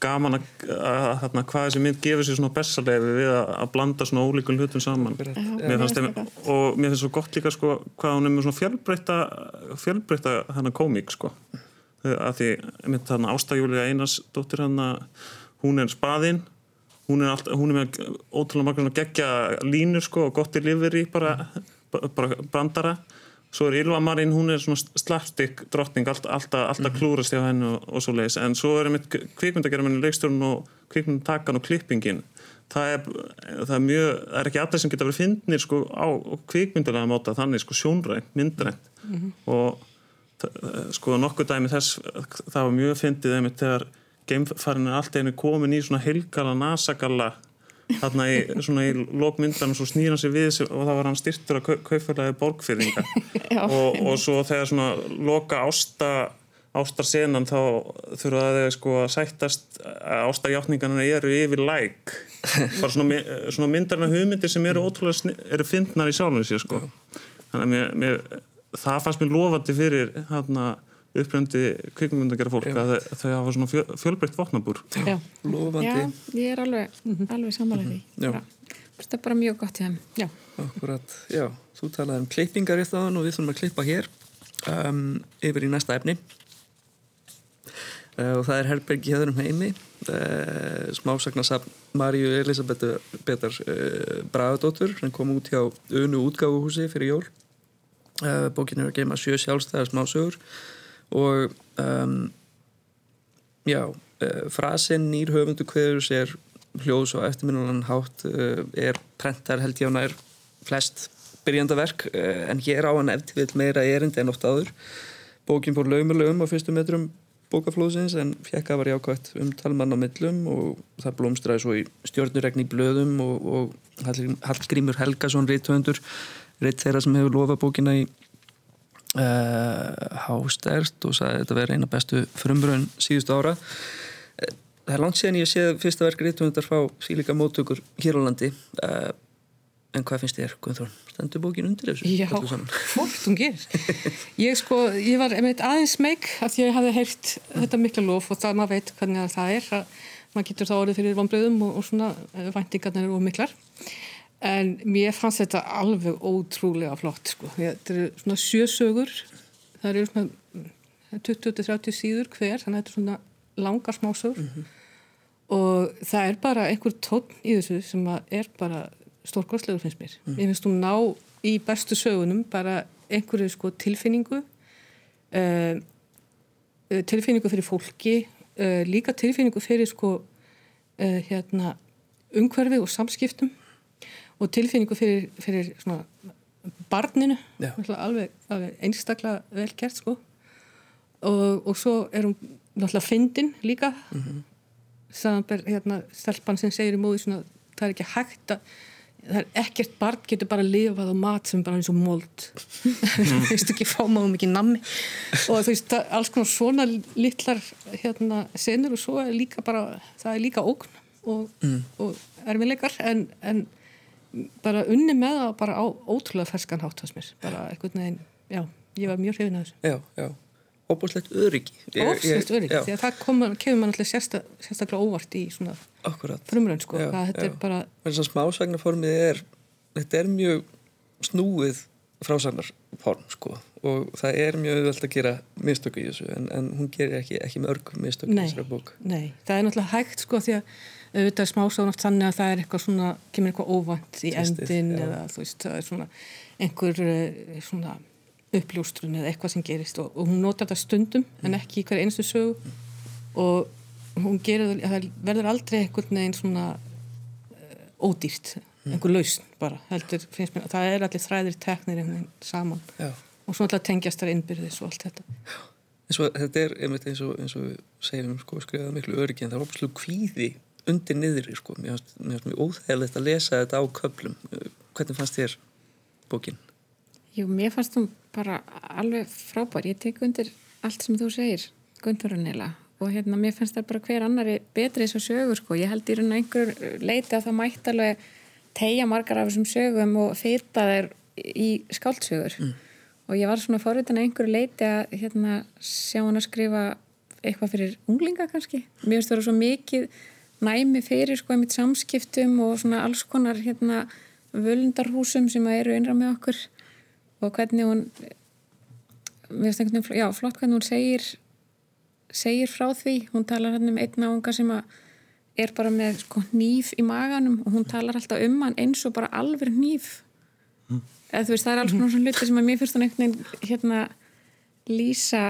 gaman að, að, að, að hvað þessi mynd gefur sér svona bessalegi við að, að blanda svona ólíkun hlutum saman. Mér finnst og mér finnst svo gott líka sko hvað hún er með svona fjölbreytta fjölbreytta hann komík sko. Að því, einmitt þarna Ástæjúlega Einars dóttir hann hún er spaðinn hún er, alltaf, hún er með ótrúlega margar svona geggja línur sko og gott í lifir í bara, bara brandara. Svo er Ylva Marín, hún er svona slapstick drottning, alltaf, alltaf, alltaf klúrast hjá henni og, og svo leiðis, en svo er einmitt kvikmyndagerðamennin, leikstjórn og kvikmyndatakan og klippingin. Það er, það er mjög, það er ekki allir sem geta verið fyndnir sko á kvikmyndalega máta. Þannig sko sjónrænt, myndrænt. Og það- sko nokkuð dæmi þess það var mjög fyndið einmitt þegar geimfarin er alltaf einu komin í svona heilgala nasagalla þarna í, svona í lokmyndan og svo snýr hann sig við sig, og það var hann styrtur að kaupfélagi borgfyrringa og, og svo þegar svona loka ásta ástarsenan þá þurfa þeir sko að sættast að ástarjáttningarna eru yfir læk. Bara svona, svona myndarna hugmyndir sem eru ótrúlega eru fyndnar í sjálfum sér sko. Þannig að mér, mér, það fannst mér lofandi fyrir hérna uppröndi kvikmyndagjara fólk að þau- hafa svona fjö, fjölbreytt vopnabúr. Já, lofandi. Já, ég er alveg, alveg samanlega því. Já. bara, það er bara mjög gott í þeim. Já, Akkurat, já, þú talaði um klippingar í þaðan og við þurfum að klippa hér um, yfir í næsta efni. Uh, og það er Herbergi hefðurum heimi. Uh, smásagnasafn Maríu Elisabethu Betar uh, Bragadóttur sem kom út hjá Unu útgáfuhúsi fyrir jól. Uh, bókin er að geima sjö sjálfstæðar smásögur og um, já, uh, frasin nýr höfundu kveður sér hljóðs og eftirminnulegan hátt uh, er prentar held ég á nær flest byrjandaverk uh, en hér á hann eftir vil meira erindi en oft áður. Bókin fór laumurlegum á fyrstu metrum bókaflóðsins en fjekka var jákvæmt um talmann á millum og það blómstraði svo í stjórnuregni í blöðum og, og Hall- Hallgrímur Helgason rithöfundur ritt þeirra sem hefur lofað bókina í hástert og sagði að þetta verði eina bestu frumbröðin síðustu ára. Eh, það er langt síðan ég séð fyrsta verk rithöfundar fá sílíka móttökur hér á landi. Uh, en hvað finnst þér, Guðþórn? Stendur bókin undir þessu? já. gerir. Ég sko, ég var einmitt aðeins meik að ég hafði heyrt þetta mikla lof og það maður veit hvernig það er að maður getur þá orðið fyrir vonbröðum og, og svona væntingarnir eru miklar en mér fannst þetta alveg ótrúlega flott sko. Þetta eru svona sjösögur það eru svona mm, 20-30 síður hver þannig að þetta er svona langar smásögur. Og það er bara einhver tónn í þessu sem er bara stórkostlegur finnst mér. Ég finnst hún ná í bestu sögunum bara einhverju sko tilfinningu uh, tilfinningu fyrir fólki uh, líka tilfinningu fyrir sko uh, hérna umhverfi og samskiptum og tilfinningu fyrir, fyrir svona barninu. Alveg, alveg einstaklega vel gert sko. Og, og svo er hún náttúrulega fyndin líka. Mm -hmm. samanber hérna stelpan sem segir í móði svona það er ekki hægt að það er ekkert barn getur bara lifað á mat sem er bara eins og mold. Þú veist ekki fá máum ekki nammi. Og þú veist alls konar svona litlar hérna senur og svo er líka bara það er líka ógn og, og erfileikar en, en bara unni með það bara á ótrúlega ferskan hátt hans mér bara einhvern veginn, já, ég var mjög hrifin að þessu Já, já. Óbúslegt öryggi. Ég- ég- Ófsvist örygg, Já, því að það kom, kemur mann alltaf sérsta, sérstaklega óvart í svona frumrönd sko, Já, það þetta já. er bara Þess að smásagnaformið er, þetta er mjög snúið frásagnarform sko og það er mjög auðvelt að gera mistöku í þessu en, en hún gerir ekki, ekki með örgum mistöku í þessari bók. Nei, það er náttúrulega hægt sko því að auðvitað smásáðan oft þannig að það er eitthvað svona, kemur eitthvað óvænt í endin já. eða þú veist, það er svona einhver eh, svona uppljóstrun eða eitthvað sem gerist og, og hún notar þetta stundum en ekki í hver einstu sögu. Og hún gerir það, það verður aldrei einhvern veginn svona uh, ódýrt, einhver lausn bara, heldur, finnst mér, það er allir þræðir teknir einhvern veginn saman. Já. og svo alltaf tengjast þar innbyrðis og allt þetta. Eins og þetta er einmitt eins og, eins og við segjum sko, skrifað miklu öryggi en það er óbúslega kvíði undir niðri sko. mér finnst mjög óþægilegt að lesa þetta á köflum hvernig fannst þér bókin? Jú, mér fannst hún bara alveg frábær. Ég tek undir allt sem þú segir, Gunnþórunila. Og hérna, mér finnst það bara hver annari betri þess að sögur, sko. Ég held í raun og einhver leiti að það mætti alveg tegja margar af þessum sögum og fyrta þær í skáldsögur. Og ég var svona forvitin að einhverju leiti að hérna, sjá hann að skrifa eitthvað fyrir unglinga kannski. Mér finnst það svo mikið næmi fyrir sko einmitt samskiptum og svona alls konar hérna völundarhúsum sem að eru innra með okkur og hvernig hún mér finnst einhvern veginn, já, flott hvernig hún segir segir frá því. Hún talar hann um einn ánga sem að er bara með sko hníf í maganum og hún talar alltaf um hann eins og bara alveg hníf. Eða þú veist, það er alls konar svona hluti sem að mér finnst hún einhvern veginn hérna lýsa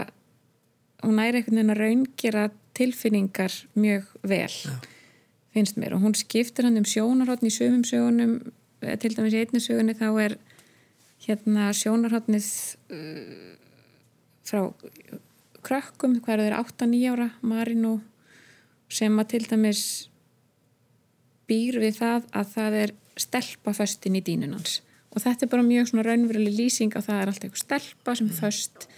hún næri einhvern veginn að raungera tilfinningar mjög vel finnst mér. Og hún skiptir hann um sjónarhóttn í sömum sögunum eh, til dæmis í einni sögunni þá er hérna sjónarhóttnið uh, frá krökkum, hvað eru þeir 8-9 ára Marino sem að til dæmis býr við það að það er stelpa föstin í dínunans og þetta er bara mjög svona raunveruleg lýsing að það er alltaf eitthvað stelpa sem föst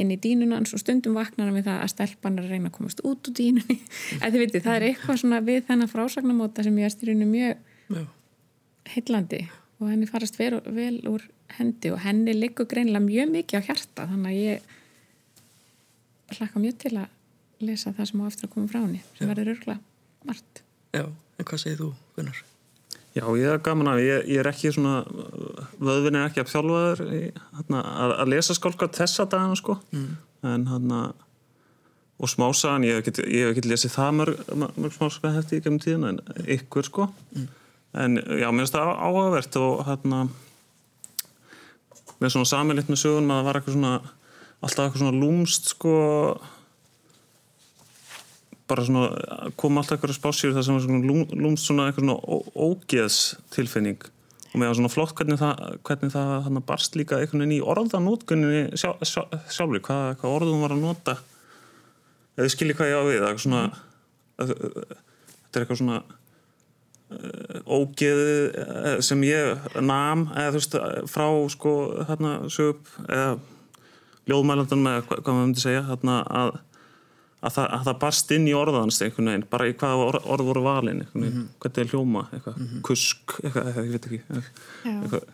inn í dínunans og stundum vaknar hann við það að stelpan er að reyna að komast út úr dínunni eða þið veitir, það er eitthvað svona við þennan frásagnamóta sem ég er styrjunu mjög heillandi og henni farast vel, vel úr hendi og henni liggur greinilega mjög mikið á hjarta þannig að ég hlakka mjög til að lesa það sem á eftir að koma frá henni sem verður örgla margt. Já, en hvað segir þú, Gunnar? Já, ég er gaman af, ég, ég er ekki svona, vöðvin er ekki að þjálfaður í, hana, að, að lesa skálkvært þessa dagana, sko, en hann og smásagan, ég hef ekki, ekki lesið það mörg, mörg smásagan hætti í gemum tíðina, en ykkur, sko, en já, mér finnst það áhugavert og hann með svona saminlitt með sögunum að það var eitthvað svona, alltaf eitthvað svona lúmst, sko, bara svona kom alltaf eitthvað spásjur það sem var svona lúm- lúmst svona eitthvað svona ógeðs tilfinning. Og mér var svona flott hvernig það, hvernig það hann barst líka einhvern veginn í orðanótkunni sjálf, sjálf, sjálfur, hvað, hvað orðum var að nota. Eða skilji hvað ég á við er svona að- þetta er eitthvað svona uh, ógeði eh, sem ég nam eða þú veist frá sko þarna sög eða ljóðmælandunum eða hvað, maður myndi segja þarna að að það, að það barst inn í orðanst einhvern veginn, bara í hvaða orð, orð voru valin einhvern veginn, hvernig er hljóma eitthvað, kusk, eitthvað, ég veit ekki. Eitthvað,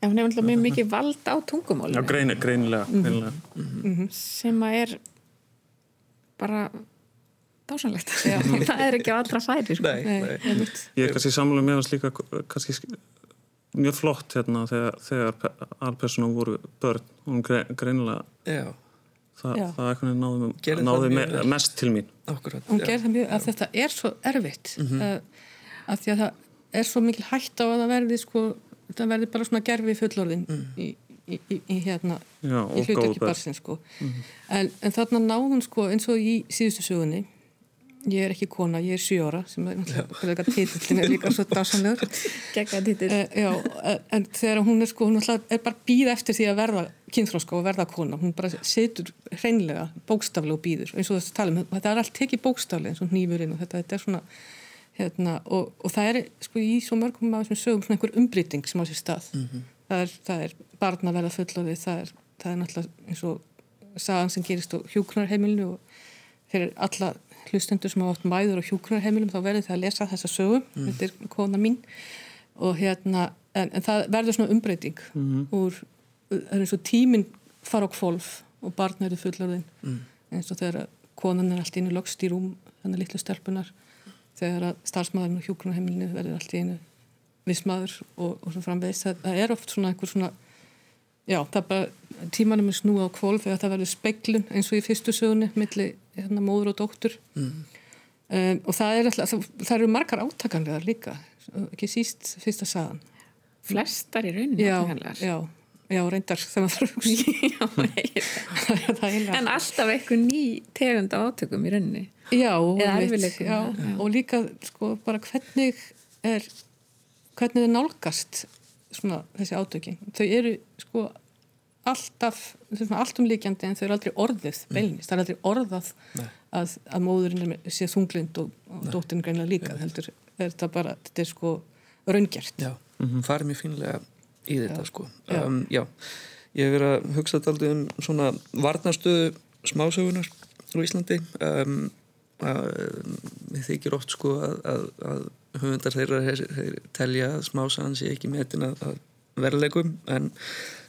Já, hún hefur mjög mikið vald á tungumálinu. Já, greini, greinilega, greinilega. sem að er bara dásanlegt það er ekki á allra færi sko. Nei, Nei, nei. Ég er kannski samlega með hans líka kannski sk- mjög flott hérna þegar, þegar alpersonum voru börn. Hún gre, greinilega Já, Já. það náði, náði me, mest til mín akkurat. hún gerði það mjög að þetta er svo erfitt mm -hmm. að því að það er svo mikil hætt á að það verði sko, það verði bara svona gerfi fullorðin í, í, í, í hérna Já, í og hlutaki góð börn. barsin sko. en, en þarna náðum sko eins og í síðustu sögunni ég er ekki kona, ég er sjö ára sem er náttúrulega titillin er líka svo Eh, já, eh, en þegar hún er sko, hún er bara býð eftir því að verða kynþróska og verða kona, hún bara setur hreinlega, bókstaflega og býður eins og þess að tala um, þetta er allt tekið bókstaflega eins og nýfurinn og þetta, þetta er svona hérna, og, og það er sko í svo mörgum af þessum sögum svona einhver umbreyting sem á sér stað. Það, er, það er barn að verða fullorði það er, það er náttúrulega eins og sagan sem gerist á hjúknarheimilinu og fyrir alla hlustendur sem hafa átt mæður á hjúknarheimilum þá verður það að lesa þessa sögu þetta er kona mín. Og hérna, en, en það verður svona umbreyting úr, það er eins og tíminn fara á kvolf og barn eru fullorðin. Eins og þegar konan er allt í einu lokst í rúm þannig litlu stelpunar þegar að starfsmaðurinn á hjúknarheimilinu verður allt í einu vissmaður og, og svo framvegis. Það, það er oft svona einhver svona já, það er bara tímanum er snúið á kvolf þegar það verður speglun eins og í fyrstu sögunni milli hérna, móður og dóttur. Um, og það er alltaf það, það eru margar átakanlegar líka ekki síst fyrsta sagan. Flestar í rauninni já, átakanlegar. já, já, reyndar þegar maður þarf er en alltaf eitthvað ný tegund af átökum í rauninni. Já, erfiðleikum, já, já. og líka sko bara hvernig er hvernig þið nálgast svona þessi átökin. Þau eru sko alltaf, þau eru svona allt umlíkjandi en þau eru aldrei orðið beinist, það er aldrei orðað að, að móðurinn sé þunglind og, og dóttirinn greinlega líka heldur er þetta bara, þetta er sko raungert. Já, farið mér fínlega í þetta sko. Já. Um, já, ég hef verið að hugsa þetta aldrei um svona varnarstöðu smásögunar á Íslandi. Um, mér þykir oft sko að, að, að höfundar þeirra þeir, telja að smásagan sé ekki metin að, verðleikum en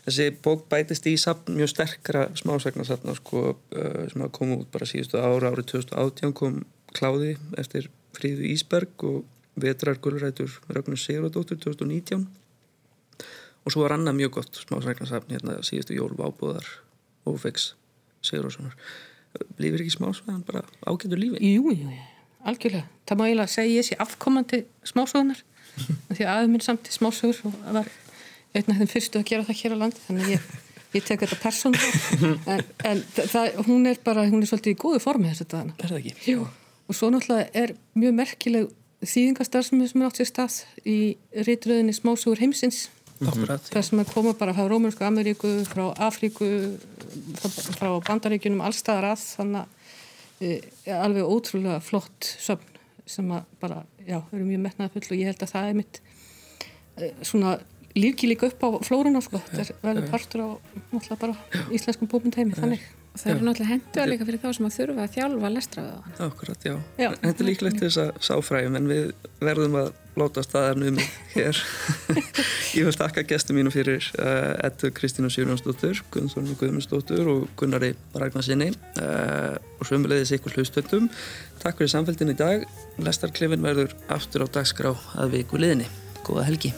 þessi bók bætist í safn mjög sterkra smásagnasafna sko, uh, sem hafa komið út bara síðustu ára árið 2018 kom Kláði eftir Fríðu Ísberg og Vetrar Gullrætur Ragnar Sigurðardóttur 2019 og svo var annað mjög gott smásagnasafn hérna síðustu jól Vábúðar Ófex Sigurðarssonar lífir ekki smásagan bara ágættur lífi? Jú, jú, algjörlega. Það má eiginlega segja ég sé afkomandi smásögunar því að aðeins minn samt í smásögur og var einn af þeim fyrstu að gera það hér á landi þannig ég, ég tek þetta persónulega. En, en það, hún er bara hún er svolítið í góðu formi þess að dana er það ekki? Jú. og svo náttúrulega er mjög merkileg þýðingastarfsmið sem er átt sér stað í rítröðinni smásögur heimsins. Akkurat, það sem að koma bara frá Rómunsku Ameríku, frá Afríku frá, Bandaríkjunum allstaðar að þannig að e, alveg ótrúlega flott söfn sem að bara, já, eru mjög metnaðfull og ég held að það er mitt e, svona lífki líka upp á flóruna sko, þetta er verður partur á náttúrulega bara íslenskum bókmyndheimi þannig og það eru náttúrulega hendur líka fyrir þá sem að þurfa að þjálfa lestraðu á akkurat, já. Já. Þetta er líklegt þess að sáfræðum en við verðum að láta staðar um hér. Ég vil takka gestum mínu fyrir uh, Ettu Kristínu Sigurjónsdóttur, Gunnþórn Guðmundsdóttur og Gunnari Ragnarsinni uh, og sömulegðis ykkur hlustöndum. Takk fyrir samfélgin í dag. Lestarklefin verður aftur á dagskrá að viku liðinni. Góða helgi.